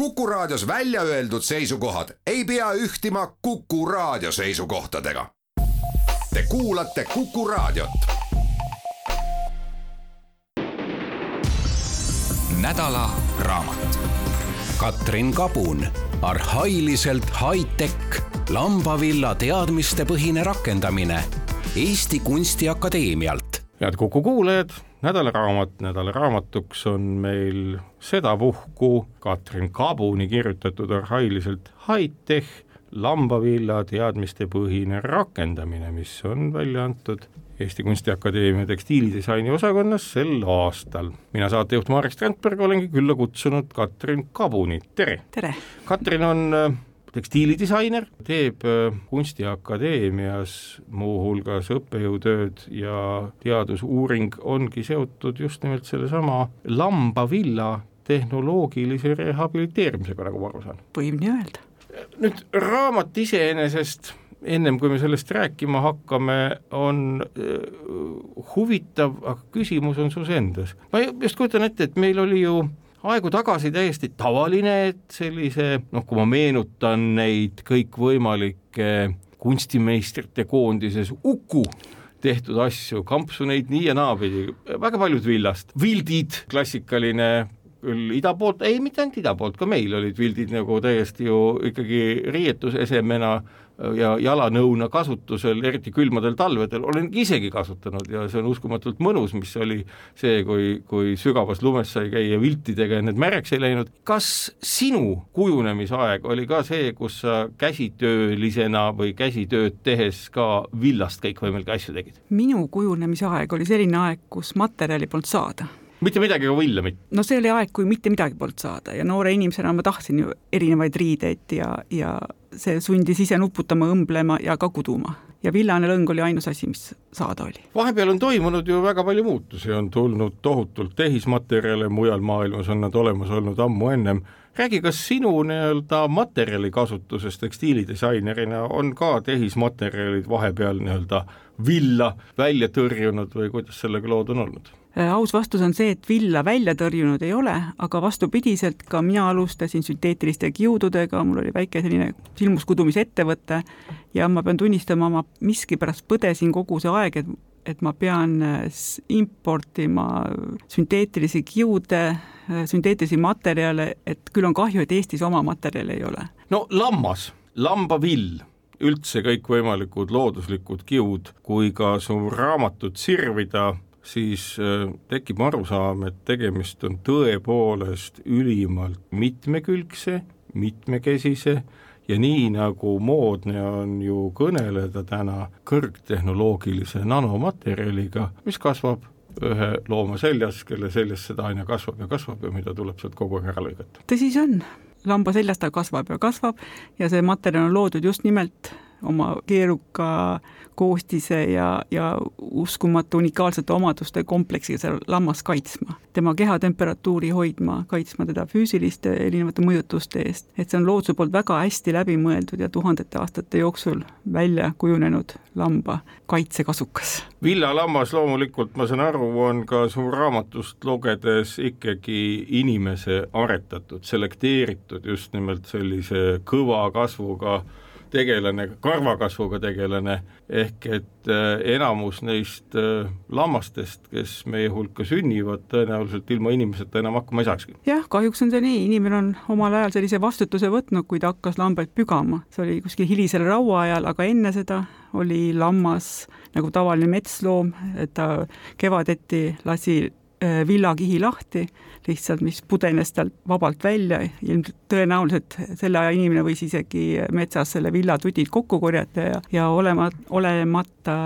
Kuku Raadios välja öeldud seisukohad ei pea ühtima Kuku Raadio seisukohtadega. Te kuulate Kuku Raadiot. nädala raamat. Katrin Kabun, arhailiselt high-tech, lambavilla teadmistepõhine rakendamine Eesti Kunstiakadeemialt. head Kuku kuulajad, nädalaraamat, nädalaraamatuks on meil sedapuhku Katrin Kabuni kirjutatud arhailiselt high-tech lambavilla teadmistepõhine rakendamine, mis on välja antud Eesti Kunstiakadeemia tekstiilidisaini osakonnas sel aastal. mina saatejuht Marek Strandberg olengi külla kutsunud Katrin Kabuni, tere! tere! Katrin on äh, tekstiilidisainer, teeb äh, Kunstiakadeemias muuhulgas õppejõutööd ja teadusuuring ongi seotud just nimelt sellesama lambavilla tehnoloogilise rehabiliteerimisega, nagu ma aru saan. võib nii öelda. nüüd raamat iseenesest ennem kui me sellest rääkima hakkame, on äh, huvitav, aga küsimus on sus endas. ma just kujutan ette, et meil oli ju aegu tagasi täiesti tavaline, et sellise noh, kui ma meenutan neid kõikvõimalikke kunstimeistrite koondises Uku tehtud asju, kampsu neid nii ja naapidi, väga paljud villast, vildid, klassikaline küll ida poolt, ei mitte ainult ida poolt, ka meil olid vildid nagu täiesti ju ikkagi riietusesemena ja jalanõuna kasutusel, eriti külmadel talvedel, olen isegi kasutanud ja see on uskumatult mõnus, mis oli see, kui, kui sügavas lumes sai käia viltidega ja need märjaks ei läinud. kas sinu kujunemisaeg oli ka see, kus sa käsitöölisena või käsitööd tehes ka villast kõikvõimalikke asju tegid? minu kujunemisaeg oli selline aeg, kus materjali polnud saada mitte midagi ka villa mitte? no see oli aeg, kui mitte midagi polnud saada ja noore inimesena ma tahtsin ju erinevaid riideid ja, ja see sundis ise nuputama, õmblema ja ka kuduma. ja villane lõng oli ainus asi, mis saada oli. vahepeal on toimunud ju väga palju muutusi, on tulnud tohutult tehismaterjale, mujal maailmas on nad olemas olnud ammu ennem, räägi, kas sinu nii-öelda materjalikasutuses tekstiilidisainerina on ka tehismaterjalid vahepeal nii-öelda villa välja tõrjunud või kuidas sellega lood on olnud? Äh, aus vastus on see, et villa välja tõrjunud ei ole, aga vastupidiselt ka mina alustasin sünteetiliste kiududega, mul oli väike selline silmuskudumisettevõte ja ma pean tunnistama, ma miskipärast põdesin kogu see aeg, et et ma pean äh, importima sünteetilisi kiude, äh, sünteetilisi materjale, et küll on kahju, et Eestis oma materjale ei ole. no lammas, lambavill üldse kõikvõimalikud looduslikud kiud, kui ka su raamatut sirvida siis äh, tekib arusaam, et tegemist on tõepoolest ülimalt mitmekülgse, mitmekesise ja nii nagu moodne on ju kõneleda täna kõrgtehnoloogilise nanomaterjaliga, mis kasvab ühe looma seljas, kelle seljas seda aina kasvab ja kasvab ja mida tuleb sealt kogu aeg ära lõigata. tõsi see on, lamba seljas ta kasvab ja kasvab ja see materjal on loodud just nimelt oma keeruka koostise ja, ja uskumatu unikaalsete omaduste kompleksiga seda lammast kaitsma. tema kehatemperatuuri hoidma, kaitsma teda füüsiliste erinevate mõjutuste eest. et see on looduse poolt väga hästi läbimõeldud ja tuhandete aastate jooksul välja kujunenud lamba kaitsekasukas. villalammas loomulikult, ma saan aru, on ka su raamatust lugedes ikkagi inimese aretatud, selekteeritud just nimelt sellise kõva kasvuga tegelane, karvakasvuga tegelane, ehk et äh, enamus neist äh, lammastest, kes meie hulka sünnivad, tõenäoliselt ilma inimeseta enam hakkama ei saakski. jah, kahjuks on see nii, inimene on omal ajal sellise vastutuse võtnud, kui ta hakkas lambaid pügama, see oli kuskil hilisel rauaajal, aga enne seda oli lammas nagu tavaline metsloom, et ta kevadeti lasi villakihi lahti, lihtsalt mis pudenes tal vabalt välja, ilmselt tõenäoliselt selle aja inimene võis isegi metsas selle villatudid kokku korjata ja, ja olema, olemata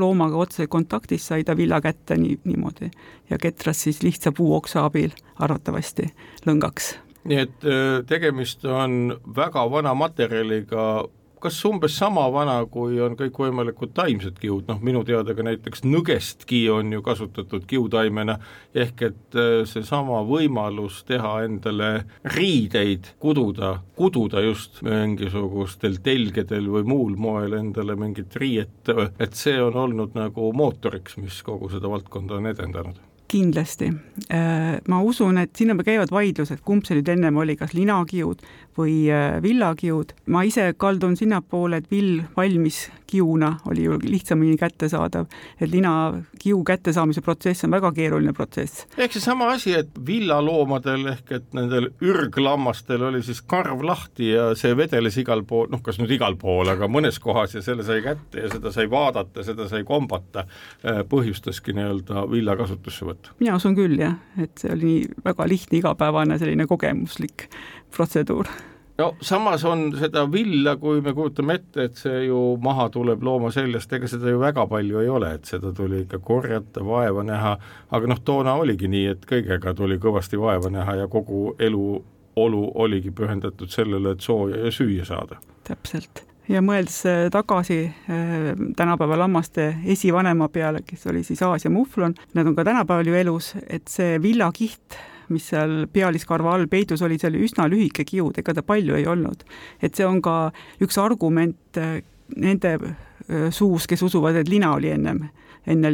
loomaga otse kontaktis, sai ta villa kätte nii, niimoodi. ja ketras siis lihtsa puuoksa abil arvatavasti lõngaks. nii et äh, tegemist on väga vana materjaliga kas umbes sama vana, kui on kõikvõimalikud taimsed kiud, noh minu teada ka näiteks nõgestki on ju kasutatud kiutaimena, ehk et äh, seesama võimalus teha endale riideid, kududa, kududa just mingisugustel telgedel või muul moel endale mingit riiet, et see on olnud nagu mootoriks, mis kogu seda valdkonda on edendanud kindlasti. Äh, ma usun, et sinna käivad vaidlused, kumb see nüüd ennem oli, kas linakiud või äh, villakiud. ma ise kaldun sinnapoole, et vill valmis kiuna oli ju lihtsamini kättesaadav, et linakiu kättesaamise protsess on väga keeruline protsess. ehk seesama asi, et villaloomadel ehk et nendel ürglammastel oli siis karv lahti ja see vedeles igal pool, noh, kas nüüd igal pool, aga mõnes kohas ja selle sai kätte ja seda sai vaadata, seda sai kombata, äh, põhjustaski nii-öelda villa kasutussevõtt. mina usun küll jah, et see oli väga lihtne igapäevane selline kogemuslik protseduur. No samas on seda villa, kui me kujutame ette, et see ju maha tuleb looma seljast, ega seda ju väga palju ei ole, et seda tuli ikka korjata, vaeva näha, aga noh, toona oligi nii, et kõigega tuli kõvasti vaeva näha ja kogu eluolu oligi pühendatud sellele, et sooja ja süüa saada. täpselt. Ja mõeldes äh, tagasi äh, tänapäeva lammaste esivanema peale, kes oli siis Aasia muflon, nad on ka tänapäeval ju elus, et see villakiht mis seal pealiskarva all peidus oli, see oli üsna lühike kiud, ega ta palju ei olnud. et see on ka üks argument äh, nende äh, suus, kes usuvad, et lina oli ennem enne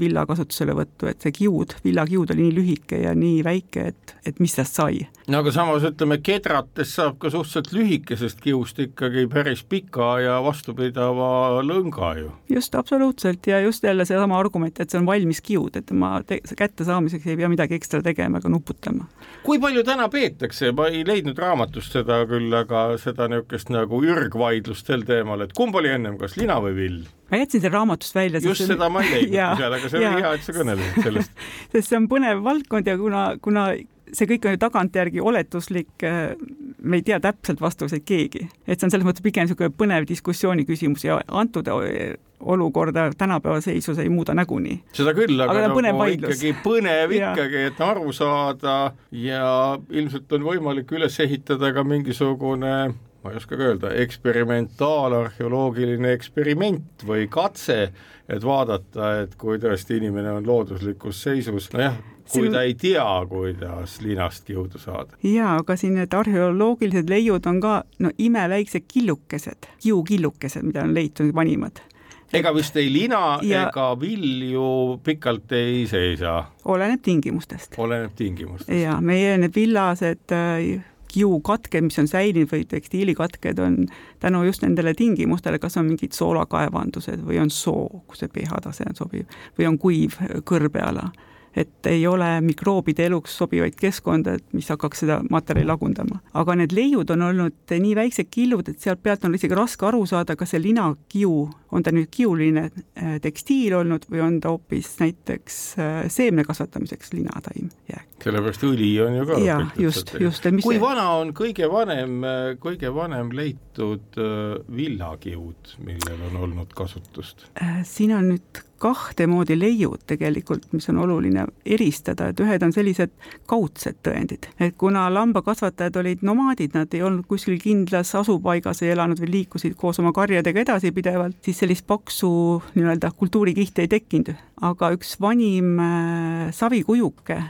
villa kasutuselevõttu, et see kiud, villakiud oli nii lühike ja nii väike, et, et mis tast sai. no aga samas ütleme, kedrates saab ka suhteliselt lühikesest kiust ikkagi päris pika ja vastupidava lõnga ju. just, absoluutselt, ja just jälle seesama argument, et see on valmis kiud, et tema kättesaamiseks ei pea midagi ekstra tegema ega nuputama. kui palju täna peetakse, ma ei leidnud raamatust seda küll, aga seda niisugust nagu ürgvaidlust sel teemal, et kumb oli ennem, kas lina või vill? Ma jätsin selle raamatust välja. just seda ma ei leidnud seal, aga see oli hea, et sa kõnelesid sellest sest see on põnev valdkond ja kuna, kuna see kõik on ju tagantjärgi oletuslik, äh, me ei tea täpselt vastuseid keegi, et see on selles mõttes pigem niisugune põnev diskussiooni küsimus ja antud olukorda tänapäeva seisus ei muuda nagunii. seda küll, aga, aga nagu põnev ikkagi põnev ikkagi, et aru saada ja ilmselt on võimalik üles ehitada ka mingisugune ma ei oska ka öelda, eksperimentaalarheoloogiline eksperiment või katse, et vaadata, et kui tõesti inimene on looduslikus seisus, nojah, kui ta ei tea, kuidas linast kiudu saada. jaa, aga siin need arheoloogilised leiud on ka no imeväiksed killukesed, kiukillukesed, mida on leitud vanimad ega vist ei lina ja ega vilju pikalt ei seisa? oleneb tingimustest. oleneb tingimustest. ja meie need villased kiukatked, mis on säilinud või tekstiilikatked on tänu just nendele tingimustele, kas on mingid soolakaevandused või on soo, kus see pH tase on sobiv või on kuiv kõrbeala et ei ole mikroobide eluks sobivaid keskkonda, et mis hakkaks seda materjali lagundama. aga need leiud on olnud nii väiksed killud, et sealt pealt on isegi raske aru saada, kas see linakiu, on ta nüüd kiuline äh, tekstiil olnud või on ta hoopis näiteks äh, seemne kasvatamiseks linataim jääk. sellepärast õli on ju ka jaa, just, just. kui see... vana on kõige vanem, kõige vanem leitud äh, villakiud, millel on olnud kasutust? siin on nüüd kahte moodi leiud tegelikult, mis on oluline eristada, et ühed on sellised kaudsed tõendid, et kuna lambakasvatajad olid nomaadid, nad ei olnud kuskil kindlas asupaigas, ei elanud või liikusid koos oma karjadega edasi pidevalt, siis sellist paksu nii-öelda kultuurikihti ei tekkinud, aga üks vanim äh, savikujuke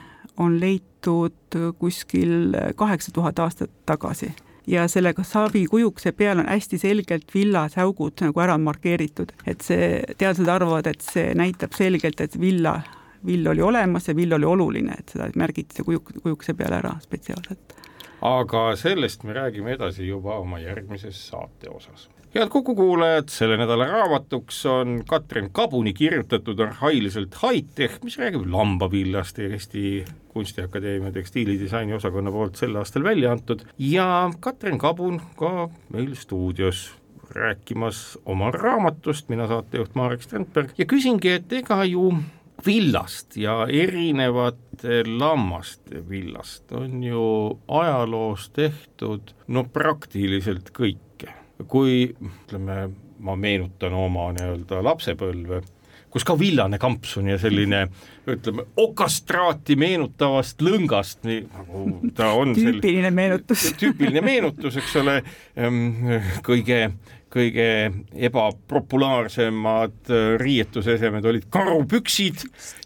on leitud kuskil kaheksa tuhat aastat tagasi ja selle savikujukese peal on hästi selgelt villasäugud nagu ära markeeritud, et see, teadlased arvavad, et see näitab selgelt, et villa, vill oli olemas ja vill oli oluline, et seda märgiti kujuk, kujukese peale ära spetsiaalselt. aga sellest me räägime edasi juba oma järgmises saate osas head Kuku kuulajad, selle nädala raamatuks on Katrin Kabuni kirjutatud arhailiselt high-tech, mis räägib lambavillast ja Eesti Kunstiakadeemia tekstiilidisaini osakonna poolt sel aastal välja antud. Ja Katrin Kabun ka meil stuudios rääkimas oma raamatust, mina saatejuht Marek Strandberg. Ja küsingi, et ega ju villast ja erinevate lammaste villast on ju ajaloos tehtud no praktiliselt kõik kui ütleme, ma meenutan oma nii-öelda lapsepõlve, kus ka villane kampsun ja selline ütleme, okastraati meenutavast lõngast, nii nagu ta on tüüpiline meenutus tüüpiline meenutus, eks ole, kõige kõige ebapopulaarsemad riietusesemed olid karupüksid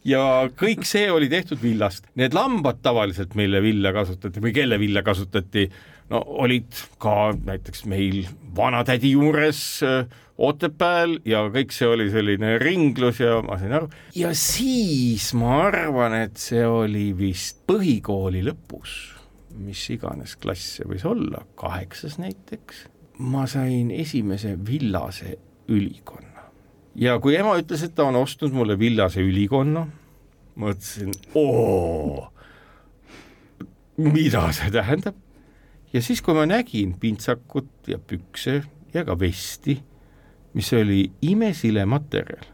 ja kõik see oli tehtud villast. Need lambad tavaliselt, mille vilja kasutati või kelle vilja kasutati, no olid ka näiteks meil vanatädi juures äh, Otepääl ja kõik see oli selline ringlus ja ma sain aru. ja siis ma arvan, et see oli vist põhikooli lõpus, mis iganes klass see võis olla, kaheksas näiteks, ma sain esimese villase ülikonna. ja kui ema ütles, et ta on ostnud mulle villase ülikonna, mõtlesin, oo, mida see tähendab ja siis, kui ma nägin pintsakut ja pükse ja ka vesti, mis oli imesile materjal,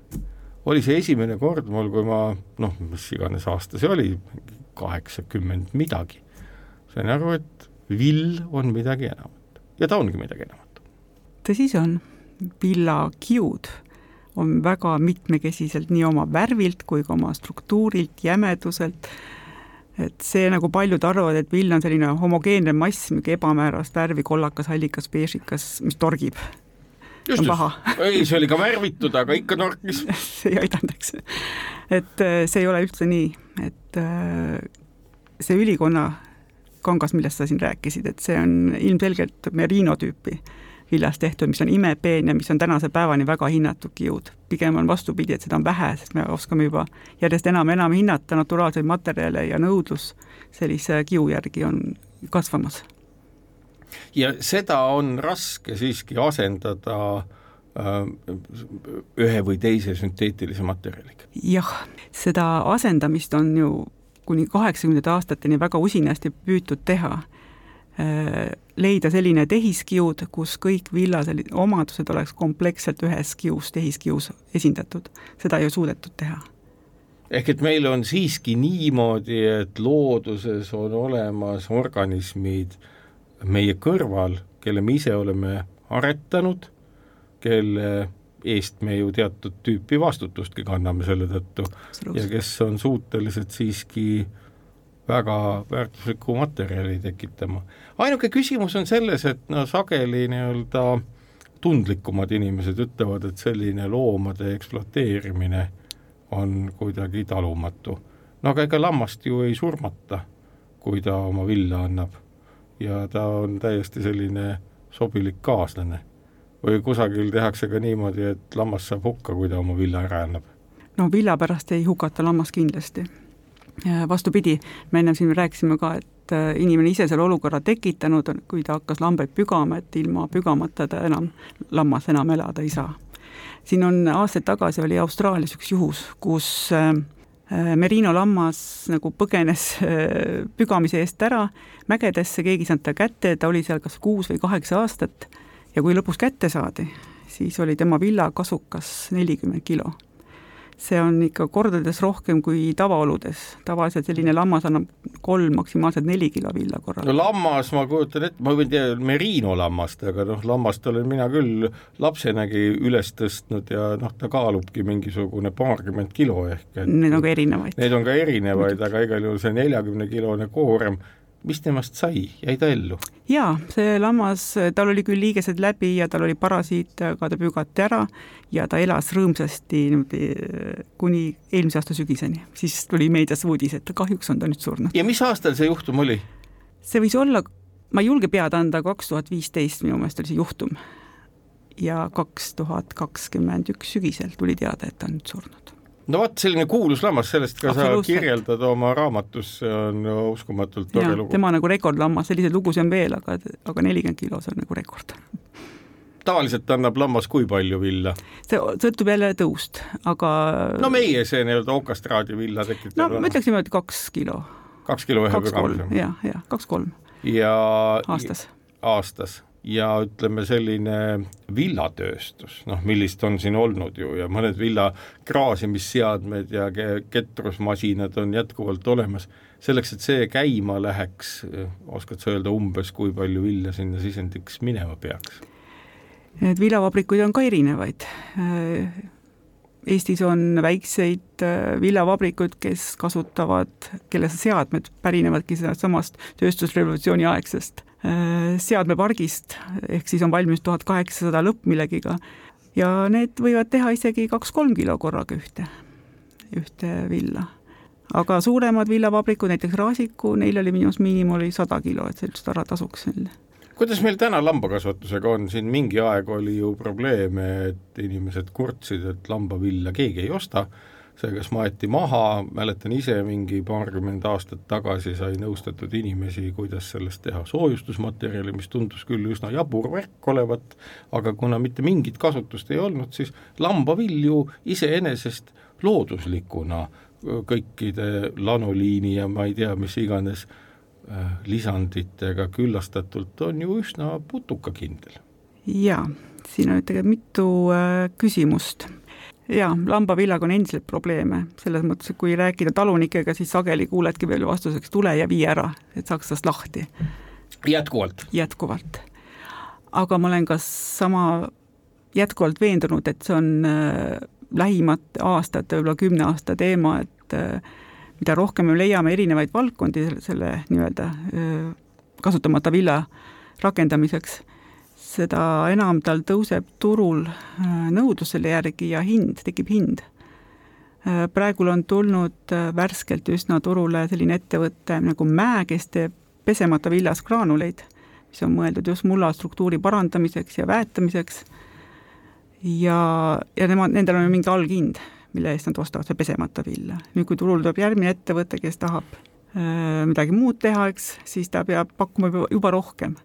oli see esimene kord mul, kui ma noh, mis iganes aasta see oli, kaheksakümmend midagi, sain aru, et vill on midagi enamat. Ja ta ongi midagi enamat. tõsi see on, villakiud on väga mitmekesiselt nii oma värvilt kui ka oma struktuurilt, jämeduselt et see, nagu paljud arvavad, et vill on selline homogeenne mass, mingi ebamäärast värvi, kollakas, hallikas, beežikas, mis torgib. just, just, ei, see oli ka värvitud, aga ikka torkis see ei aidanud, eks. et äh, see ei ole üldse nii, et äh, see ülikonna kangas, millest sa siin rääkisid, et see on ilmselgelt merino tüüpi viljast tehtud, mis on imepeen ja mis on tänase päevani väga hinnatud kiud. pigem on vastupidi, et seda on vähe, sest me oskame juba järjest enam ja enam hinnata naturaalseid materjale ja nõudlus sellise kiu järgi on kasvamas. ja seda on raske siiski asendada äh, ühe või teise sünteetilise materjaliga? jah, seda asendamist on ju kuni kaheksakümnendate aastateni väga usinasti püütud teha leida selline tehiskiud, kus kõik villa sellised omadused oleks kompleksselt ühes kius, tehiskius esindatud. seda ei ole suudetud teha. ehk et meil on siiski niimoodi, et looduses on olemas organismid meie kõrval, kelle me ise oleme aretanud, kelle eest me ju teatud tüüpi vastutustki kanname selle tõttu ja kes on suutelised siiski äh, väga väärtuslikku materjali tekitama. ainuke küsimus on selles, et no sageli nii-öelda tundlikumad inimesed ütlevad, et selline loomade ekspluateerimine on kuidagi talumatu. no aga ega lammast ju ei surmata, kui ta oma villa annab. ja ta on täiesti selline sobilik kaaslane. või kusagil tehakse ka niimoodi, et lammas saab hukka, kui ta oma villa ära annab? no villa pärast ei hukata lammast kindlasti vastupidi, me ennem siin rääkisime ka, et äh, inimene ise selle olukorra tekitanud, kui ta hakkas lambaid pügama, et ilma pügamata ta enam, lammas enam elada ei saa. siin on aastaid tagasi oli Austraalias üks juhus, kus äh, äh, Merino lammas nagu põgenes pügamise eest ära mägedesse, keegi ei saanud ta kätte, ta oli seal kas kuus või kaheksa aastat ja kui lõpuks kätte saadi, siis oli tema villakasukas nelikümmend kilo see on ikka kordades rohkem kui tavaoludes. tavaliselt selline lammas annab kolm, maksimaalselt neli kilo villa korraga. no lammas, ma kujutan ette, ma võin teada merino lammast, aga noh, lammast olen mina küll lapsenagi üles tõstnud ja noh, ta kaalubki mingisugune paarkümmend kilo ehk et Need on ka erinevaid. Need on ka erinevaid, aga igal juhul see neljakümne kilone koorem mis temast sai, jäi ta ellu? jaa, see lammas, tal oli küll liigesed läbi ja tal oli parasiit, aga ta pügati ära ja ta elas rõõmsasti niimoodi kuni eelmise aasta sügiseni. siis tuli meediasse uudis, et kahjuks on ta nüüd surnud. ja mis aastal see juhtum oli? see võis olla, ma ei julge pead anda, kaks tuhat viisteist minu meelest oli see juhtum. ja kaks tuhat kakskümmend üks sügisel tuli teada, et ta on nüüd surnud no vot, selline kuulus lammas, sellest ka sa kirjeldad oma raamatus, see on uskumatult tore lugu. tema nagu rekordlammas, selliseid lugusid on veel, aga, aga nelikümmend kilo, see on nagu rekord. tavaliselt annab lammas kui palju villa? see sõltub jälle tõust, aga no meie see nii-öelda okastraadi villa tekitab no me ütleksime, et kaks kilo. kaks kilo ühe pügamise? jah, jah, kaks-kolm. ja aastas? aastas ja ütleme, selline villatööstus, noh, millist on siin olnud ju ja mõned villa kraasimisseadmed ja ketrusmasinad on jätkuvalt olemas, selleks, et see käima läheks, oskad sa öelda umbes, kui palju vilja sinna sisendiks minema peaks? Need viljavabrikuid on ka erinevaid. Eestis on väikseid viljavabrikuid, kes kasutavad, kelle seadmed pärinevadki samast tööstusrevolutsiooni aegsest Äh, seadmepargist, ehk siis on valmis tuhat kaheksasada lõpp millegiga. Ja need võivad teha isegi kaks-kolm kilo korraga ühte, ühte villa. aga suuremad villavabrikud, näiteks Raasiku, neil oli minu arust miinimum oli sada kilo, et see lihtsalt ära tasuks neile. Kuidas meil täna lambakasvatusega on, siin mingi aeg oli ju probleeme, et inimesed kurtsid, et lambavilla keegi ei osta, see kas maeti maha, mäletan ise mingi paarkümmend aastat tagasi sai nõustatud inimesi, kuidas sellest teha soojustusmaterjali, mis tundus küll üsna jabur värk olevat, aga kuna mitte mingit kasutust ei olnud, siis lambavilju iseenesest looduslikuna kõikide lanoliini ja ma ei tea, mis iganes lisanditega küllastatult on ju üsna putukakindel. jaa, siin on tegelikult mitu küsimust. Jaa, lambavillaga on endiselt probleeme, selles mõttes, et kui rääkida talunikega, siis sageli kuuledki veel vastuseks, tule ja vii ära, et saaks tast lahti. jätkuvalt? jätkuvalt. aga ma olen ka sama jätkuvalt veendunud, et see on äh, lähimate aastate, võib-olla kümne aasta teema, et äh, mida rohkem me leiame erinevaid valdkondi selle, selle nii-öelda kasutamata vilja rakendamiseks, seda enam tal tõuseb turul nõudlus selle järgi ja hind, tekib hind. praegul on tulnud värskelt üsna turule selline ettevõte nagu Mäe, kes teeb pesemata viljas graanuleid, mis on mõeldud just mulla struktuuri parandamiseks ja väetamiseks ja, ja nemad, nendel on mingi alghind mille eest nad ostavad see pesemata vilja. nüüd, kui turul tuleb järgmine ettevõte, kes tahab äh, midagi muud teha, eks, siis ta peab pakkuma juba rohkem.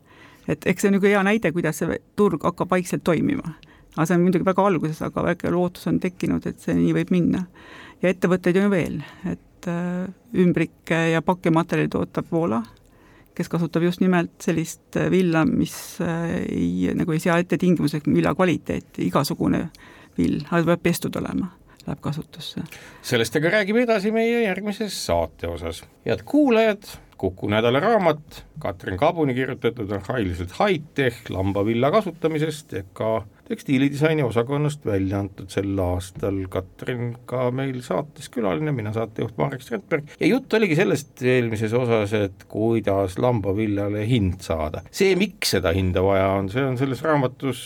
Et eks see on niisugune hea näide, kuidas see turg hakkab vaikselt toimima. aga see on muidugi väga alguses, aga väike lootus on tekkinud, et see nii võib minna. ja ettevõtteid on ju veel, et äh, ümbrikke ja pakkematerjali tootab Woola, kes kasutab just nimelt sellist villa, mis äh, ei, nagu ei sea ette tingimuseks vilja kvaliteeti, igasugune vill, aga ta peab pestud olema läheb kasutusse. sellest aga räägime edasi meie järgmises saate osas. head kuulajad, Kuku nädala raamat, Katrin Kabuni kirjutatud arhailiselt high-tech lambavilla kasutamisest EKA tekstiilidisaini osakonnast välja antud sel aastal. Katrin ka meil saates külaline, mina saatejuht Marek Strandberg ja jutt oligi sellest eelmises osas, et kuidas lambaviljale hind saada. see, miks seda hinda vaja on, see on selles raamatus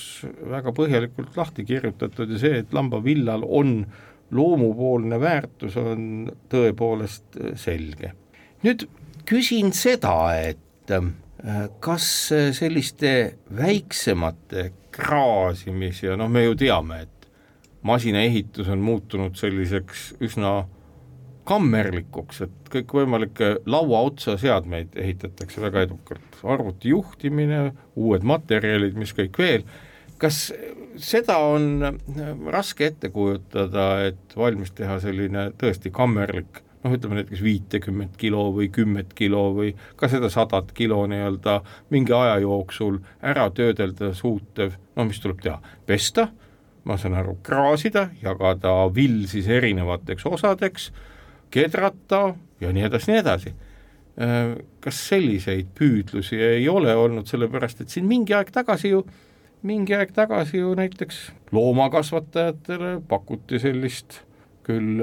väga põhjalikult lahti kirjutatud ja see, et lambavillal on loomupoolne väärtus on tõepoolest selge. nüüd küsin seda, et äh, kas selliste väiksemate kraasimis ja noh, me ju teame, et masinaehitus on muutunud selliseks üsna kammerlikuks, et kõikvõimalikke lauaotsa seadmeid ehitatakse väga edukalt, arvuti juhtimine, uued materjalid, mis kõik veel. Kas seda on raske ette kujutada, et valmis teha selline tõesti kammerlik noh, ütleme näiteks viitekümmet kilo või kümmet kilo või ka seda sadat kilo nii-öelda mingi aja jooksul ära töödelda suutev, no mis tuleb teha, pesta, ma saan aru, kraasida, jagada vill siis erinevateks osadeks, kedrata ja nii edasi, nii edasi. Kas selliseid püüdlusi ei ole olnud, sellepärast et siin mingi aeg tagasi ju mingi aeg tagasi ju näiteks loomakasvatajatele pakuti sellist küll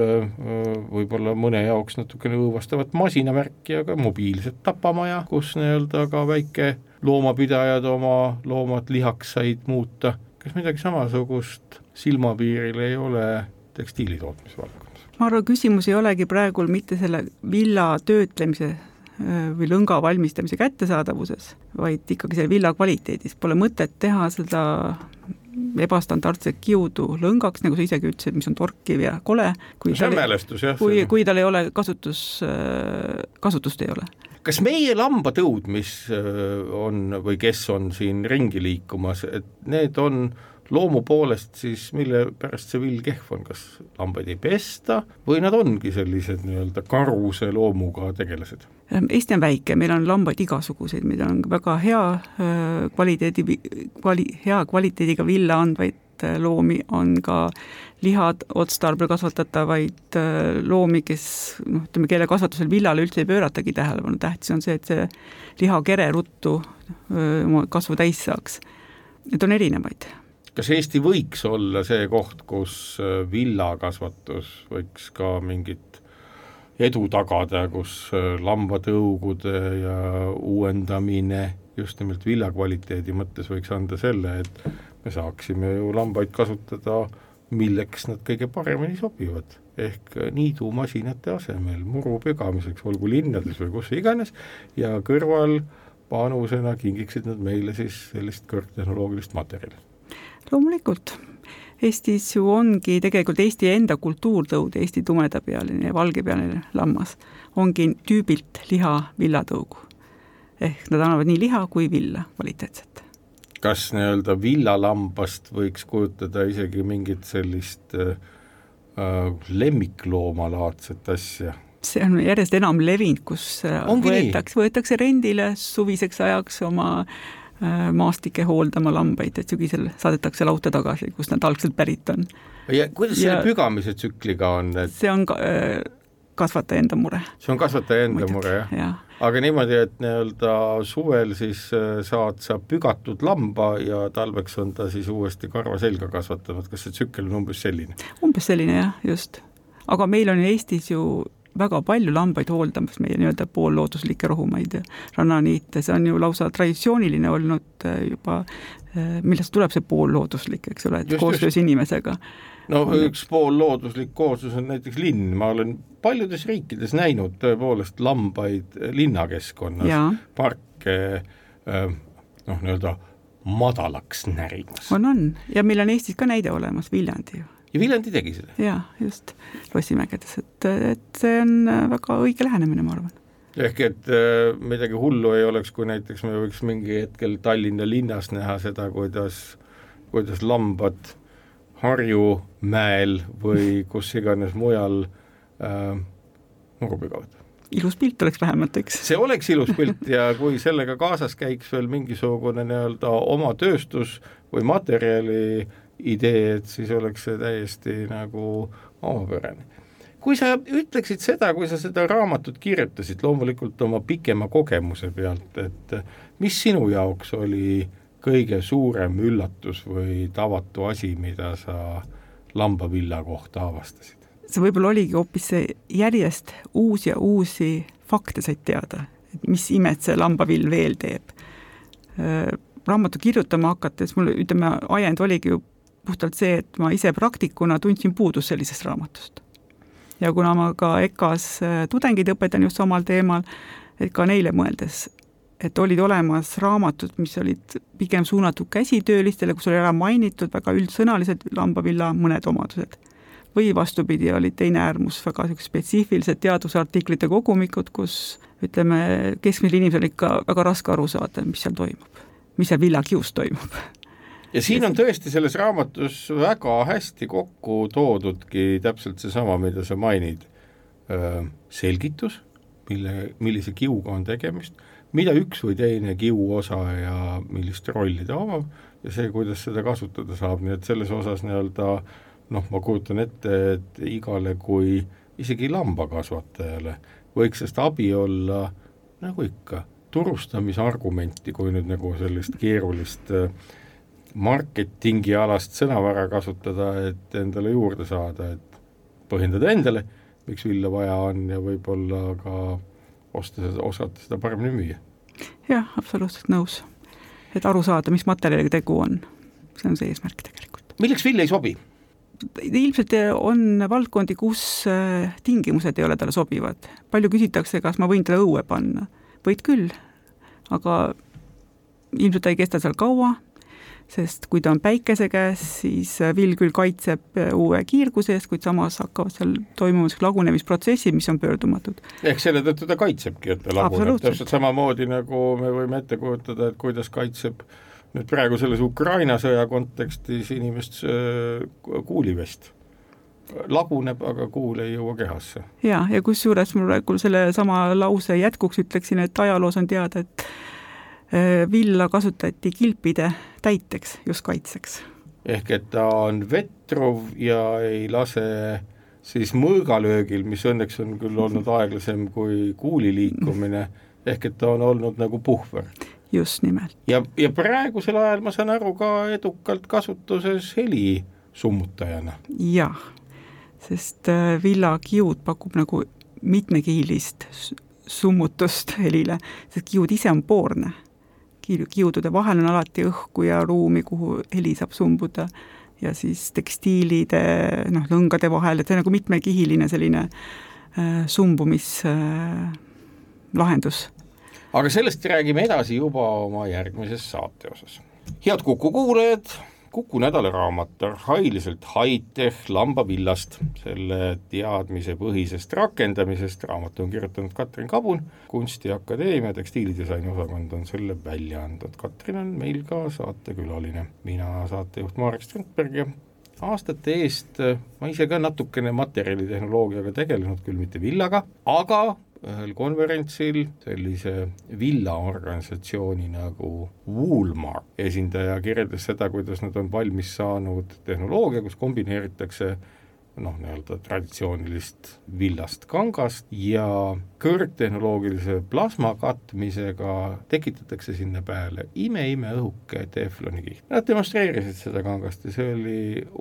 võib-olla mõne jaoks natukene õõvastavat masinavärki, aga mobiilset tapamaja, kus nii-öelda ka väike loomapidajad oma loomad lihaks said muuta. kas midagi samasugust silmapiiril ei ole tekstiilitootmise valdkonnas? ma arvan, küsimus ei olegi praegul mitte selle villa töötlemise või lõnga valmistamise kättesaadavuses, vaid ikkagi selle villa kvaliteedis. Pole mõtet teha seda ebastandardset kiudu lõngaks, nagu sa isegi ütlesid, mis on torkiv ja kole. see on mälestus jah. kui, kui tal ei ole kasutus, kasutust ei ole. kas meie lambatõud, mis on või kes on siin ringi liikumas, et need on loomu poolest siis mille pärast see vill kehv on, kas lambaid ei pesta või nad ongi sellised nii-öelda karuse loomuga tegelased? Ehm, Eesti on väike, meil on lambaid igasuguseid, meil on väga hea kvaliteedi, kvali-, hea kvaliteediga villa andvaid loomi, on ka lihad otstarbel kasvatatavaid loomi, kes noh, ütleme keelekasvatusel villale üldse ei pööratagi tähelepanu, tähtis on see, et see lihakere ruttu oma kasvu täis saaks. Need on erinevaid kas Eesti võiks olla see koht, kus äh, villakasvatus võiks ka mingit edu tagada, kus äh, lambatõugude ja uuendamine just nimelt vilja kvaliteedi mõttes võiks anda selle, et me saaksime ju lambaid kasutada milleks nad kõige paremini sobivad, ehk niidumasinate asemel muru pügamiseks, olgu linnades või kus iganes, ja kõrval panusena kingiksid nad meile siis sellist kõrgtehnoloogilist materjali. Loomulikult, Eestis ju ongi tegelikult Eesti enda kultuurtõud, Eesti tumedapealine ja valgepealine lammas, ongi tüübilt liha villatõugu. ehk nad annavad nii liha kui villa kvaliteetset kas nii-öelda villalambast võiks kujutada isegi mingit sellist äh, äh lemmikloomalaadset asja? see on järjest enam levinud, kus äh, Ongi võetakse, võetakse rendile suviseks ajaks oma maastike hooldama lambaid, et sügisel saadetakse lauta tagasi, kust nad algselt pärit on. ja kuidas ja, selle pügamise tsükliga on et...? see on ka, äh, kasvataja enda mure. see on kasvataja enda Muidugi, mure, jah ja.? aga niimoodi, et nii-öelda suvel siis äh, saad sa pügatud lamba ja talveks on ta siis uuesti karva selga kasvatanud, kas see tsükkel on umbes selline? umbes selline jah, just. aga meil on Eestis ju väga palju lambaid hooldamas, meie nii-öelda poollooduslikke rohumaid ja rannaniite, see on ju lausa traditsiooniline olnud äh, juba, äh, millest tuleb see poollooduslik, eks ole, et just, koostöös just. inimesega no üks pool looduslik kooslus on näiteks linn, ma olen paljudes riikides näinud tõepoolest lambaid linnakeskkonnas, parke äh, noh, nii-öelda madalaks närimas. on, on ja meil on Eestis ka näide olemas, Viljandi ju. Ja Viljandi tegi seda? jaa, just, Lossimägedes, et, et see on väga õige lähenemine, ma arvan ehk et äh, midagi hullu ei oleks, kui näiteks me võiks mingi hetkel Tallinna linnas näha seda, kuidas, kuidas lambad Harjumäel või kus iganes mujal äh, nurgu pügavad. ilus pilt oleks vähemalt, eks? see oleks ilus pilt ja kui sellega kaasas käiks veel mingisugune nii-öelda oma tööstus või materjali idee, et siis oleks see täiesti nagu omapärane. kui sa ütleksid seda, kui sa seda raamatut kirjutasid, loomulikult oma pikema kogemuse pealt, et mis sinu jaoks oli kõige suurem üllatus või tavatu asi, mida sa lambavilla kohta avastasid? see võib-olla oligi hoopis see järjest uusi ja uusi fakte said teada, et mis imet see lambavill veel teeb. Äh, raamatu kirjutama hakates mul, ütleme, ajend oligi ju puhtalt see, et ma ise praktikuna tundsin puudust sellisest raamatust. ja kuna ma ka EKA-s äh, tudengeid õpetan just samal teemal, et ka neile mõeldes, et olid olemas raamatud, mis olid pigem suunatud käsitöölistele, kus oli ära mainitud väga üldsõnalised lambavilla mõned omadused. või vastupidi, oli teine äärmus, väga niisugused spetsiifilised teadusartiklite kogumikud, kus ütleme, keskmisel inimesel ikka väga raske aru saada, mis seal toimub, mis seal villakius toimub ja siin on tõesti selles raamatus väga hästi kokku toodudki täpselt seesama, mida sa mainid, selgitus, mille, millise kiuga on tegemist mida üks või teine kiuosa ja millist rolli ta omab ja see, kuidas seda kasutada saab, nii et selles osas nii-öelda noh, ma kujutan ette, et igale kui isegi lambakasvatajale võiks sellest abi olla nagu ikka, turustamisargumenti, kui nüüd nagu sellist keerulist äh, marketingialast sõnavara kasutada, et endale juurde saada, et põhjendada endale, miks villa vaja on ja võib-olla ka osta seda, osata seda paremini müüa. jah, absoluutselt nõus. et aru saada, mis materjaliga tegu on, see on see eesmärk tegelikult. milleks vill ei sobi? ilmselt on valdkondi, kus äh, tingimused ei ole talle sobivad. palju küsitakse, kas ma võin teda õue panna. võid küll, aga ilmselt ta ei kesta seal kaua, sest kui ta on päikese käes, siis vill küll kaitseb uue kiirguse eest, kuid samas hakkavad seal toimuma lagunemisprotsessid, mis on pöördumatud. ehk selle tõttu ta kaitsebki, et ta laguneb, täpselt samamoodi nagu me võime ette kujutada, et kuidas kaitseb nüüd praegu selles Ukraina sõja kontekstis inimest kuulivest laguneb, aga kuul ei jõua kehasse. ja, ja kusjuures mul praegu sellesama lause jätkuks ütleksin, et ajaloos on teada, et Äh, villa kasutati kilpide täiteks, just kaitseks. ehk et ta on vetruv ja ei lase siis mõõgalöögil, mis õnneks on küll olnud aeglasem kui kuuli liikumine, ehk et ta on olnud nagu puhver. just nimelt. ja, ja praegusel ajal ma saan aru ka edukalt kasutuses heli summutajana. jah, sest äh, villakiud pakub nagu mitmekihilist summutust helile, sest kiud ise on poorne kiudude vahel on alati õhku ja ruumi, kuhu heli saab sumbuda. ja siis tekstiilide noh, lõngade vahel, et see nagu mitmekihiline selline äh, sumbumislahendus äh, aga sellest räägime edasi juba oma järgmises saate osas. head Kuku kuulajad, Kuku nädalaraamat arhailiselt high-tech lambavillast, selle teadmisepõhisest rakendamisest, raamatu on kirjutanud Katrin Kabun, Kunstiakadeemia tekstiilidisaini osakond on selle välja andnud, Katrin on meil ka saatekülaline, mina saatejuht Marek Strandberg ja aastate eest ma ise ka natukene materjalitehnoloogiaga tegelenud, küll mitte villaga, aga ühel konverentsil sellise villaorganisatsiooni nagu Woolmark. Esindaja kirjeldas seda, kuidas nad on valmis saanud tehnoloogia, kus kombineeritakse noh, nii-öelda traditsioonilist villast kangast ja kõrgtehnoloogilise plasma katmisega tekitatakse sinna peale ime-imeõhuke teflonikiht. Nad demonstreerisid seda kangast ja see oli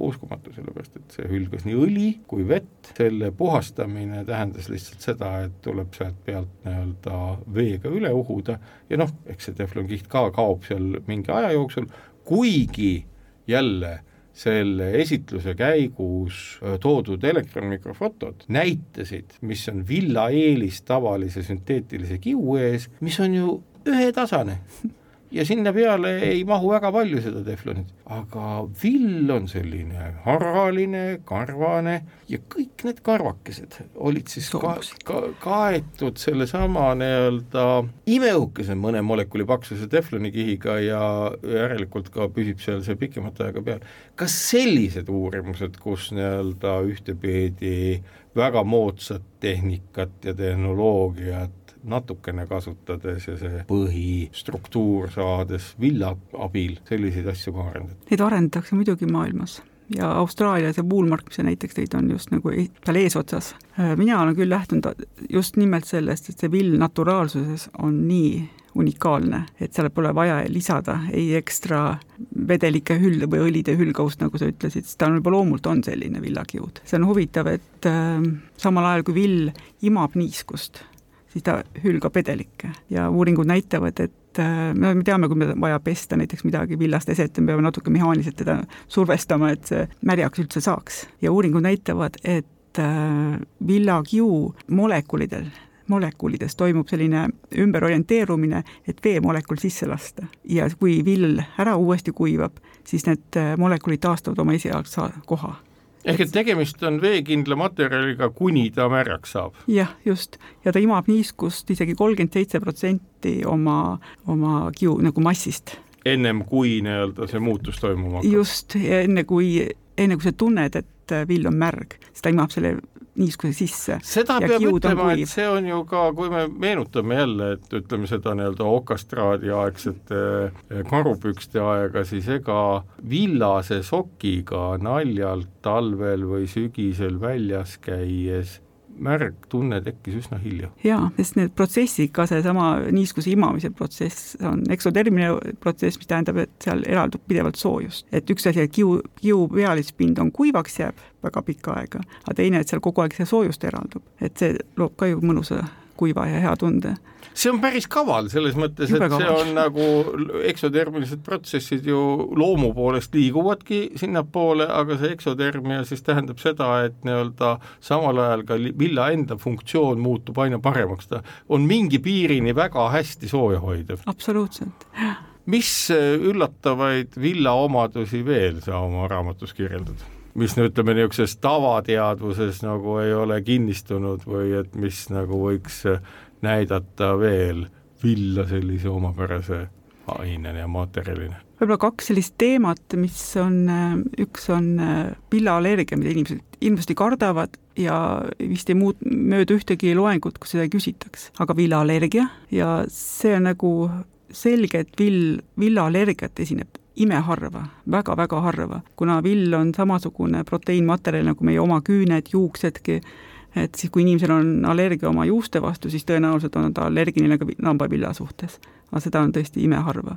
uskumatu, sellepärast et see hülgas nii õli kui vett, selle puhastamine tähendas lihtsalt seda, et tuleb sealt pealt nii-öelda veega üle uhuda ja noh, eks see teflonkiht ka kaob seal mingi aja jooksul, kuigi jälle selle esitluse käigus toodud elektronmikrofotod näitasid, mis on villa eelis tavalise sünteetilise kiu ees, mis on ju ühetasane ja sinna peale ei mahu väga palju seda teflonit, aga vill on selline haraline, karvane ja kõik need karvakesed olid siis ka, ka, kaetud sellesama nii-öelda imeõhukese mõne molekuli paksuse teflonikihiga ja järelikult ka püsib seal see pikemat aega peal. kas sellised uurimused, kus nii-öelda ühtepeedi väga moodsat tehnikat ja tehnoloogiat natukene kasutades ja see põhistruktuur saades villa abil selliseid asju ka arendada? Neid arendatakse muidugi maailmas ja Austraalias ja Woolmark, mis sa näiteks tõid, on just nagu e-, seal eesotsas. mina olen küll lähtunud just nimelt sellest, et see vill naturaalsuses on nii unikaalne, et seal pole vaja lisada ei ekstra vedelike hülde või õlide hülgavust, nagu sa ütlesid, sest ta on juba loomult on selline villakiud. see on huvitav, et äh, samal ajal kui vill imab niiskust, siis ta hülgab vedelikke ja uuringud näitavad, et äh, me teame, kui meil on vaja pesta näiteks midagi villast eset, me peame natuke mehaaniliselt teda survestama, et see märjaks üldse saaks. ja uuringud näitavad, et äh, villakiu molekulidel, molekulides toimub selline ümberorienteerumine, et veemolekul sisse lasta. ja kui vill ära uuesti kuivab, siis need äh, molekulid taastavad oma esialgse koha ehk et tegemist on veekindla materjaliga, kuni ta märjaks saab? jah, just, ja ta imab niiskust isegi kolmkümmend seitse protsenti oma, oma kiu nagu massist. ennem kui nii-öelda see muutus toimuma hakkab? just, enne kui, enne kui sa tunned, et vill on märg, siis ta imab selle niiskuse sisse. seda peab ütlema, et see on ju ka, kui me meenutame jälle, et ütleme seda nii-öelda okastraadi aegsete eh, karupükste aega, siis ega villase sokiga naljalt talvel või sügisel väljas käies märgtunne tekkis üsna hilja. jaa, sest need protsessid, ka seesama niiskuse imamise protsess on eksotermiline protsess, mis tähendab, et seal eraldub pidevalt soojust. et üks asi, et kiu, kiu pealispind on kuivaks jääb väga pikka aega, aga teine, et seal kogu aeg see soojust eraldub, et see loob ka ju mõnusa kuiva ja hea tunde see on päris kaval, selles mõttes, et see on nagu eksotermilised protsessid ju loomu poolest liiguvadki sinnapoole, aga see eksotermia siis tähendab seda, et nii-öelda samal ajal ka villa enda funktsioon muutub aina paremaks, ta on mingi piirini väga hästi sooja hoidev. absoluutselt, mis üllatavaid villa omadusi veel sa oma raamatus kirjeldad? Mis no ütleme, niisuguses tavateadvuses nagu ei ole kinnistunud või et mis nagu võiks näidata veel villa sellise omapärase ainena ja materjalina? võib-olla kaks sellist teemat, mis on, üks on villaallergia, mida inimesed ilmselt kardavad ja vist ei muut-, mööda ühtegi loengut, kus seda ei küsitaks, aga villaallergia ja see on nagu selge, et vill, villaallergiat esineb imeharva väga,, väga-väga harva, kuna vill on samasugune proteiinmaterjal nagu meie oma küüned, juuksedki, et siis, kui inimesel on allergia oma juuste vastu, siis tõenäoliselt on ta allergiline ka lambavilla suhtes. aga seda on tõesti imeharva.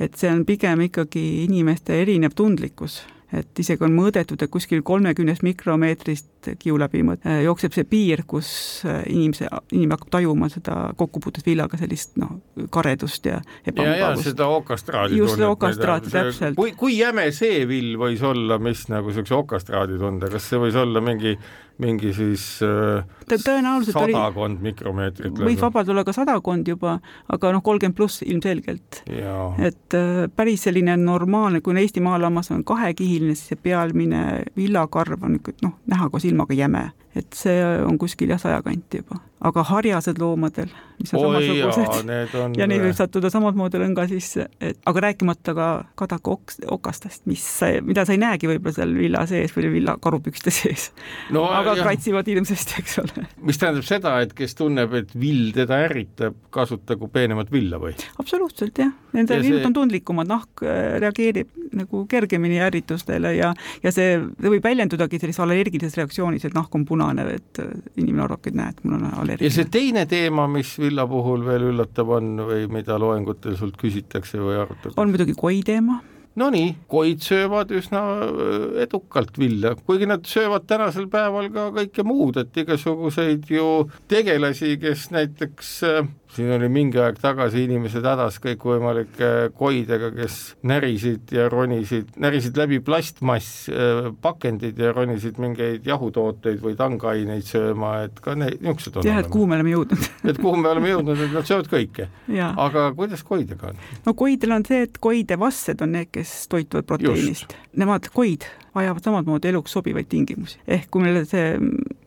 et see on pigem ikkagi inimeste erinev tundlikkus, et isegi on mõõdetud, et kuskil kolmekümnest mikromeetrist villast kiu läbi äh, jookseb see piir, kus äh, inimese, inimene hakkab tajuma seda kokkupuutet villaga, sellist noh, karedust ja ja seda okastraadi just seda okastraati, täpselt. kui, kui jäme see vill võis olla, mis nagu niisuguse okastraadi tunde, kas see võis olla mingi mingi siis äh, tõenäoliselt sadakond mikromeetrit. võib vabalt olla ka sadakond juba, aga noh, kolmkümmend pluss ilmselgelt. et äh, päris selline normaalne, kui Eesti maalammas on kahekihiline, siis see pealmine villakarv on noh, näha koos ilmaga jäme et see on kuskil jah, saja kanti juba, aga harjased loomadel, mis on Oi samasugused on... ja neil võib sattuda samamoodi lõnga sisse, et aga rääkimata ka kadaka oks, okastest, mis, mida sa ei näegi võib-olla seal villa sees või villa karupükste sees no,. aga jah. kratsivad hirmsasti, eks ole. mis tähendab seda, et kes tunneb, et vill teda ärritab, kasutagu peenemat villa või? absoluutselt jah, nende villud see... on tundlikumad, nahk äh, reageerib nagu kergemini ärritustele ja, ja see, see võib väljendudagi sellises allergilises reaktsioonis, et nahk on punane punane, et äh, inimene arvabki, et näed, mul on allergia. ja see teine teema, mis villa puhul veel üllatav on või mida loengutel sult küsitakse või arutatakse? on muidugi koi teema Nonii, koid söövad üsna äh, edukalt vilja, kuigi nad söövad tänasel päeval ka kõike muud, et igasuguseid ju tegelasi, kes näiteks äh, siin oli mingi aeg tagasi inimesed hädas kõikvõimalike koidega, kes närisid ja ronisid, närisid läbi plastmasspakendid äh, ja ronisid mingeid jahutooteid või tangaineid sööma, et ka need, niisugused on jah, et kuhu me oleme jõudnud et kuhu me oleme jõudnud, et nad söövad kõike. aga kuidas koidega on? no koidel on see, et koide vassed on need, kes toituvad proteiinist. Nemad, koid, vajavad samamoodi eluks sobivaid tingimusi. ehk kui meil see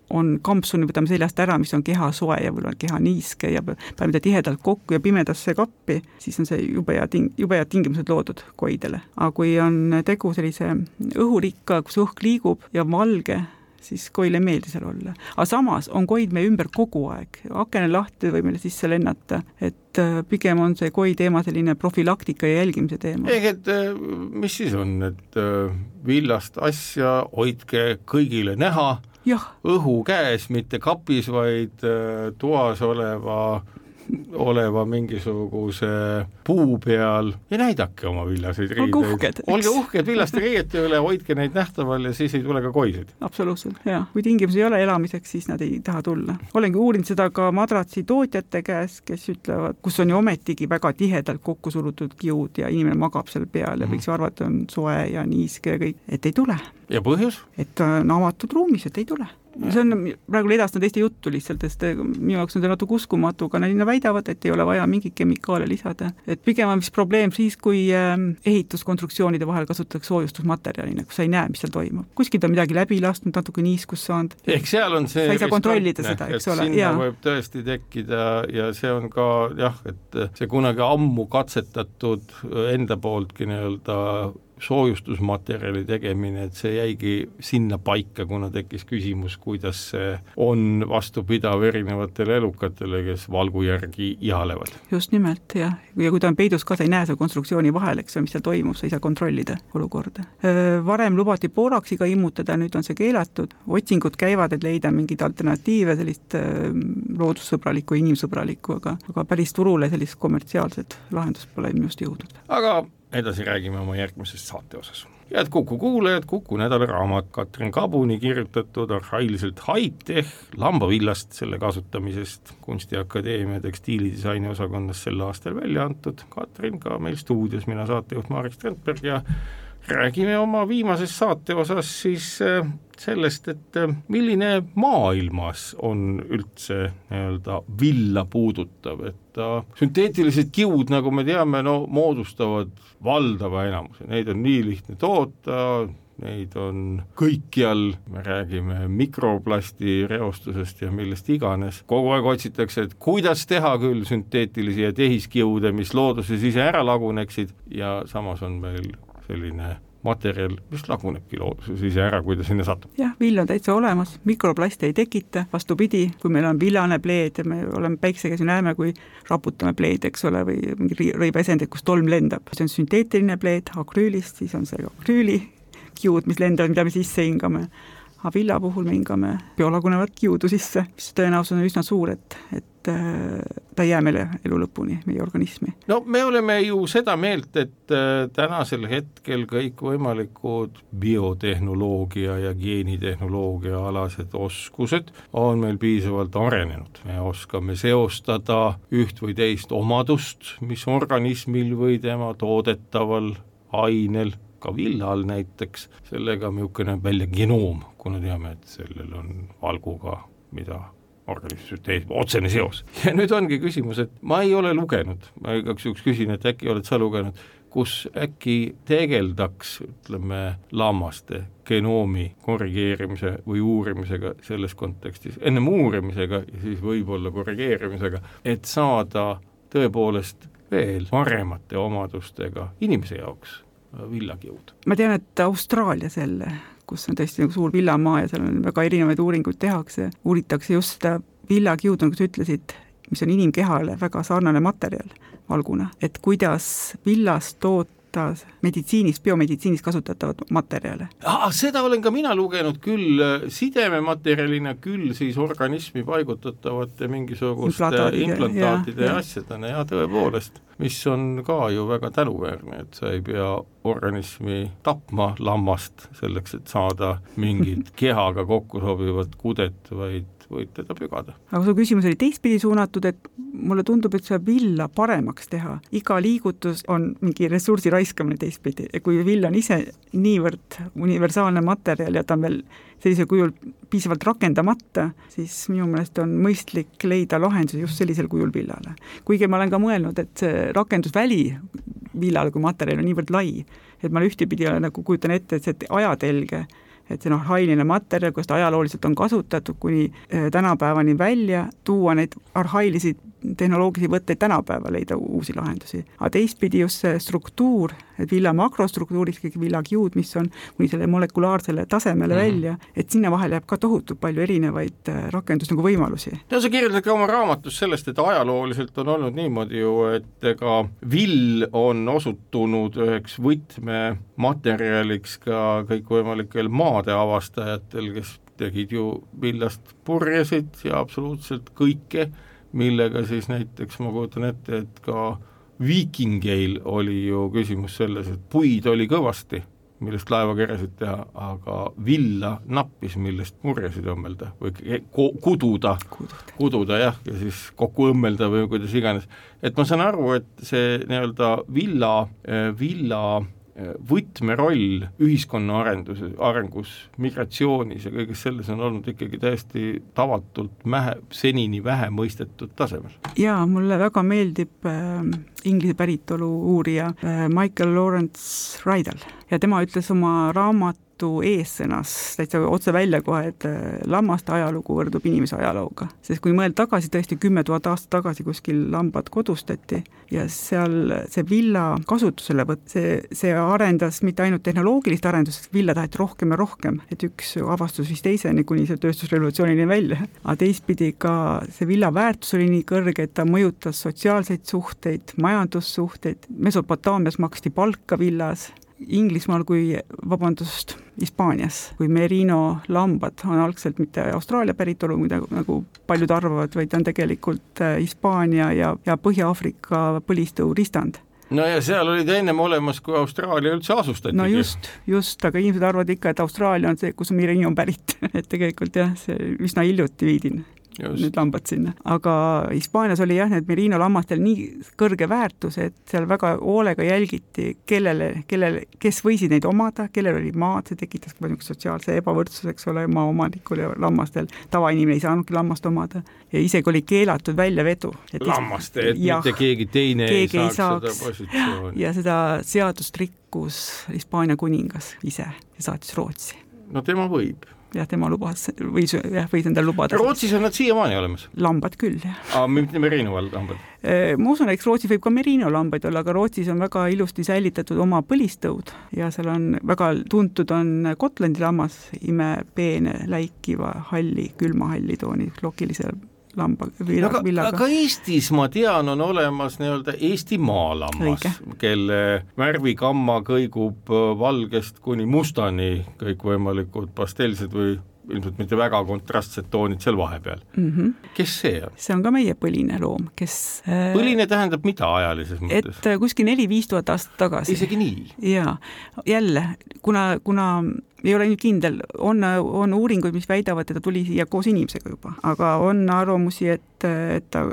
on kampsuni võtame seljast ära, mis on keha soe ja võib-olla keha niiske ja paneme ta tihedalt kokku ja pimedasse kappi, siis on see jube hea ting-, jube head tingimused loodud koidele. aga kui on tegu sellise õhurikka, kus õhk liigub ja valge, siis koile ei meeldi seal olla. aga samas on koid meie ümber kogu aeg, akene lahti või meile sisse lennata, et äh, pigem on see koi teema selline profülaktika ja jälgimise teema. ehk et äh, mis siis on, et äh, villast asja hoidke kõigile näha õhu käes, mitte kapis, vaid äh, toas oleva oleva mingisuguse puu peal ja näidake oma villaseid riideid. olge uhked. villaste riiete üle, hoidke neid nähtaval ja siis ei tule ka koisid. absoluutselt, jaa. kui tingimusi ei ole elamiseks, siis nad ei taha tulla. olengi uurinud seda ka madratsitootjate käest, kes ütlevad, kus on ju ometigi väga tihedalt kokku surutud kiud ja inimene magab seal peal ja -hmm. võiks ju arvata, on soe ja niiske ja kõik, et ei tule ja põhjus? et on avatud ruumis, et ei tule. See on, praegu edastan Eesti juttu lihtsalt, sest minu jaoks on see natuke uskumatu, aga nad väidavad, et ei ole vaja mingeid kemikaale lisada. et pigem on vist probleem siis, kui ähm, ehituskonstruktsioonide vahel kasutatakse soojustusmaterjalina, kus sa ei näe, mis seal toimub. kuskilt on midagi läbi lastud, natuke niiskust saanud. ehk seal on see sa ei saa kontrollida seda, eks ole. sinna võib tõesti tekkida ja see on ka jah, et see kunagi ammu katsetatud enda pooltki nii-öelda soojustusmaterjali tegemine, et see jäigi sinna paika, kuna tekkis küsimus, kuidas see on vastupidav erinevatele elukatele, kes valgu järgi ihalevad. just nimelt, jah, ja kui ta on peidus ka, sa ei näe seal konstruktsiooni vahel, eks ju, mis seal toimub, sa ei saa kontrollida olukorda. Varem lubati booraksiga immutada, nüüd on see keelatud, otsingud käivad, et leida mingeid alternatiive, sellist loodussõbralikku, inimsõbralikku, aga, aga päris turule sellist kommertsiaalset lahendust pole minu arust jõudnud. aga edasi räägime oma järgmises saate osas. head Kuku kuulajad, Kuku nädalaraamat Katrin Kabuni kirjutatud arhailiselt high-tech lambavillast, selle kasutamisest Kunstiakadeemia tekstiilidisaini osakonnas sel aastal välja antud, Katrin ka meil stuudios, mina saatejuht Marek Strandberg ja räägime oma viimases saate osas siis äh, sellest, et äh, milline maailmas on üldse nii-öelda villa puudutav, et äh, sünteetilised kiud, nagu me teame, no moodustavad valdava enamuse, neid on nii lihtne toota, neid on kõikjal, me räägime mikroplasti reostusest ja millest iganes, kogu aeg otsitakse, et kuidas teha küll sünteetilisi ja tehiskiude, mis looduses ise ära laguneksid ja samas on meil selline materjal, mis lagunebki looduses ise ära, kui ta sinna satub. jah, vill on täitsa olemas, mikroplasti ei tekita, vastupidi, kui meil on villane pleed ja me oleme päikse käes ja näeme, kui raputame pleedi, eks ole, või mingi rõivesendit, kus tolm lendab, see on sünteetiline pleed akrüülist, siis on see akrüüli kiud, mis lendavad, mida me sisse hingame aga villa puhul me hingame biolagunevat kiudu sisse, mis tõenäosus on üsna suur, et, et äh, ta ei jää meile elu lõpuni, meie organismi. no me oleme ju seda meelt, et äh, tänasel hetkel kõikvõimalikud biotehnoloogia ja geenitehnoloogia alased oskused on meil piisavalt arenenud, me oskame seostada üht või teist omadust, mis organismil või tema toodetaval ainel ka villal näiteks, sellega niisugune näeb välja genoom, kuna teame, et sellel on valguga, mida organismis teeb otsene seos. ja nüüd ongi küsimus, et ma ei ole lugenud, ma igaks juhuks küsin, et äkki oled sa lugenud, kus äkki tegeldaks, ütleme, lammaste genoomi korrigeerimise või uurimisega selles kontekstis, ennem uurimisega ja siis võib-olla korrigeerimisega, et saada tõepoolest veel paremate omadustega inimese jaoks villakiud. ma tean, et Austraalias jälle, kus on tõesti nagu suur villamaa ja seal on väga erinevaid uuringuid tehakse, uuritakse just seda villakiudu, nagu sa ütlesid, mis on inimkehale väga sarnane materjal valguna, et kuidas villast toota kasutas meditsiinis, biomeditsiinis kasutatavat materjale. seda olen ka mina lugenud küll äh, sidemematerjalina, küll siis organismi paigutatavate mingisuguste implantaatide ja, ja asjadena ja tõepoolest, mis on ka ju väga tänuväärne, et sa ei pea organismi tapma lammast selleks, et saada mingit kehaga kokku sobivat kudet, vaid võid teda pügada. aga su küsimus oli teistpidi suunatud, et mulle tundub, et seda villa paremaks teha, iga liigutus on mingi ressursi raiskamine teistpidi kui vill on ise niivõrd universaalne materjal ja ta on veel sellisel kujul piisavalt rakendamata, siis minu meelest on mõistlik leida lahendusi just sellisel kujul villale. kuigi ma olen ka mõelnud, et see rakendusväli villal kui materjal on niivõrd lai, et ma ühtepidi nagu kujutan ette, et see ajatelge et see noh, arhailine materjal, kuidas ta ajalooliselt on kasutatud kuni äh, tänapäevani välja, tuua neid arhailisi tehnoloogilisi võtteid tänapäeva, leida uusi lahendusi. aga teistpidi just see struktuur, et villa makrostruktuuris ikkagi villakiud, mis on kuni selle molekulaarsele tasemele mm välja, et sinna vahele jääb ka tohutult palju erinevaid äh, rakendus nagu võimalusi. no sa kirjeldad ka oma raamatus sellest, et ajalooliselt on olnud niimoodi ju, et ega vill on osutunud üheks võtmematerjaliks ka kõikvõimalikel maade avastajatel, kes tegid ju villast purjesid ja absoluutselt kõike millega siis näiteks ma kujutan ette, et ka viikingeil oli ju küsimus selles, et puid oli kõvasti, millest laevakeresid teha, aga villa nappis, millest murjesid õmmelda või kududa, kududa jah, ja siis kokku õmmelda või kuidas iganes. et ma saan aru, et see nii-öelda villa, villa võtmeroll ühiskonna arenduse, arengus, migratsioonis ja kõiges selles on olnud ikkagi täiesti tavatult mähe, senini vähe mõistetud tasemel. jaa, mulle väga meeldib äh, inglise päritolu uurija äh, Michael Lawrence Rydell ja tema ütles oma raamat raamatu eessõnas täitsa otse välja kohe, et äh, lammaste ajalugu võrdub inimese ajalooga. sest kui mõelda tagasi, tõesti kümme tuhat aastat tagasi kuskil lambad kodustati ja seal see villa kasutuselevõtt, see, see arendas mitte ainult tehnoloogilist arendust, villa taheti rohkem ja rohkem, et üks avastus viis teiseni, kuni see tööstusrevolutsioonini välja. aga teistpidi ka see villa väärtus oli nii kõrge, et ta mõjutas sotsiaalseid suhteid, majandussuhteid, Mesopotaamias maksti palka villas Inglismaal kui, vabandust, Hispaanias, kui merino lambad on algselt mitte Austraalia päritolu, mida nagu paljud arvavad, vaid on tegelikult äh, Hispaania ja, ja Põhja-Aafrika põlistõu ristand. No ja seal olid ennem olemas, kui Austraalia üldse asustati. no just, just, aga inimesed arvavad ikka, et Austraalia on see, kus merino on pärit. Et tegelikult jah, see üsna hiljuti viidi need lambad sinna. aga Hispaanias oli jah, need merino lammastel nii kõrge väärtus, et seal väga hoolega jälgiti, kellele, kellele, kes võisid neid omada, kellel oli maad, see tekitas ka niisuguse sotsiaalse ebavõrdsuse, eks ole, maaomanikul ja lammastel. tavainimene ei saanudki lammast omada ja isegi oli keelatud väljavedu. lammaste, et jah, mitte keegi teine keegi ei saaks, ei saaks seda positsiooni. ja seda seadust rikkus Hispaania kuningas ise ja saatis Rootsi. no tema võib jah, tema lubas, võis, jah, võis endale lubada. Rootsis on nad siiamaani olemas? lambad küll, jah. aa, mitte merino lambad? ma usun, eks Rootsis võib ka merino lambaid olla, aga Rootsis on väga ilusti säilitatud oma põlistõud ja seal on väga tuntud on Gotlandi lammas, imepeene, läikiva, halli, külma halli tooni, lokilise lamba, villaga. aga, aga Eestis ma tean, on olemas nii-öelda Eesti maalammas, kelle värvigamma kõigub äh, valgest kuni mustani, kõikvõimalikud pastellsed või ilmselt mitte väga kontrastsed toonid seal vahepeal mm. -hmm. kes see on? see on ka meie põline loom, kes põline tähendab mida ajalises mõttes? et kuskil neli-viis tuhat aastat tagasi. isegi nii? jaa, jälle, kuna, kuna ei ole nüüd kindel, on, on uuringuid, mis väidavad, et ta tuli siia koos inimesega juba, aga on arvamusi, et, et ta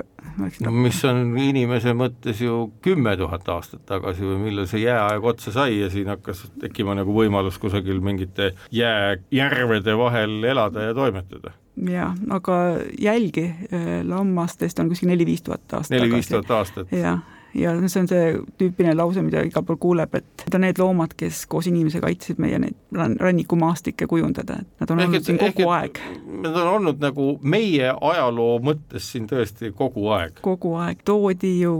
no mis on inimese mõttes ju kümme tuhat aastat tagasi või millal see jääaeg otsa sai ja siin hakkas tekkima nagu võimalus kusagil mingite jääjärvede vahel elada ja toimetada. Jah, aga jälgi äh, lammastest on kuskil neli-viis tuhat aastat neli-viis tuhat aastat? jah, ja see on see tüüpiline lause, mida igal pool kuuleb, et need on need loomad, kes koos inimesega aitasid meie neid rannikumaastikke kujundada, et nad on ehk olnud et, siin kogu aeg. Nad on olnud nagu meie ajaloo mõttes siin tõesti kogu aeg. kogu aeg, toodi ju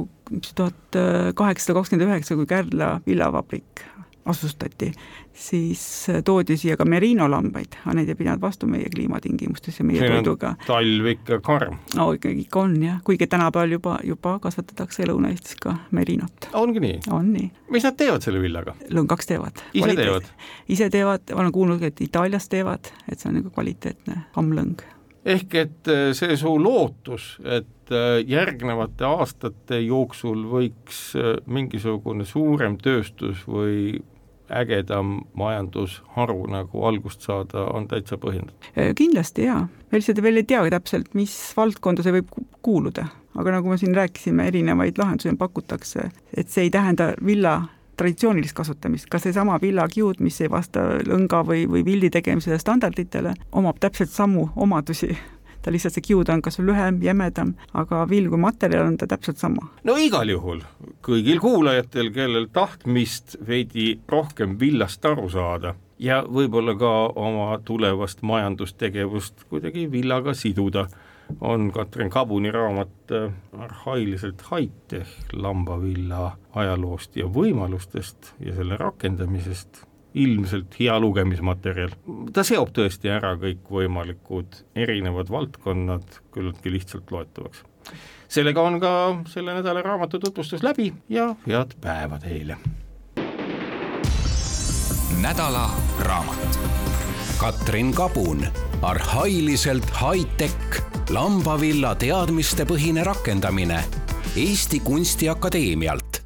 tuhat kaheksasada kakskümmend üheksa, kui Kärdla villavabrik asustati, siis toodi siia ka merino lambaid, aga need ei pidanud vastu meie kliimatingimustes ja meie Siin toiduga. talv ikka karm. no ikka on jah, kuigi tänapäeval juba, juba kasvatatakse Lõuna-Eestis ka merinot. ongi nii? on nii. mis nad teevad selle villaga? lõngaks teevad. ise teevad? ise teevad, olen kuulnud, et Itaalias teevad, et see on nagu kvaliteetne hammlõng ehk et äh, see su lootus, et äh, järgnevate aastate jooksul võiks äh, mingisugune suurem tööstus või ägedam majandusharu nagu algust saada, on täitsa põhjendatud? Äh, kindlasti jaa, me lihtsalt veel ei teagi täpselt, mis valdkonda see võib kuuluda, aga nagu me siin rääkisime, erinevaid lahendusi pakutakse, et see ei tähenda villa traditsioonilist kasutamist, ka seesama villakiud, mis ei vasta lõnga või, või vildi tegemise standarditele, omab täpselt samu omadusi ta lihtsalt, see kiud on kas lühem, jämedam, aga vill kui materjal on ta täpselt sama. no igal juhul, kõigil kuulajatel, kellel tahtmist veidi rohkem villast aru saada ja võib-olla ka oma tulevast majandustegevust kuidagi villaga siduda, on Katrin Kabuni raamat äh, Arhailiselt high-tech lambavilla ajaloost ja võimalustest ja selle rakendamisest ilmselt hea lugemismaterjal. ta seob tõesti ära kõikvõimalikud erinevad valdkonnad küllaltki lihtsalt loetavaks. sellega on ka selle nädala raamatu tutvustus läbi ja head päeva teile! nädala raamat. Katrin Kabun, arhailiselt high-tech, lambavilla teadmistepõhine rakendamine Eesti Kunstiakadeemialt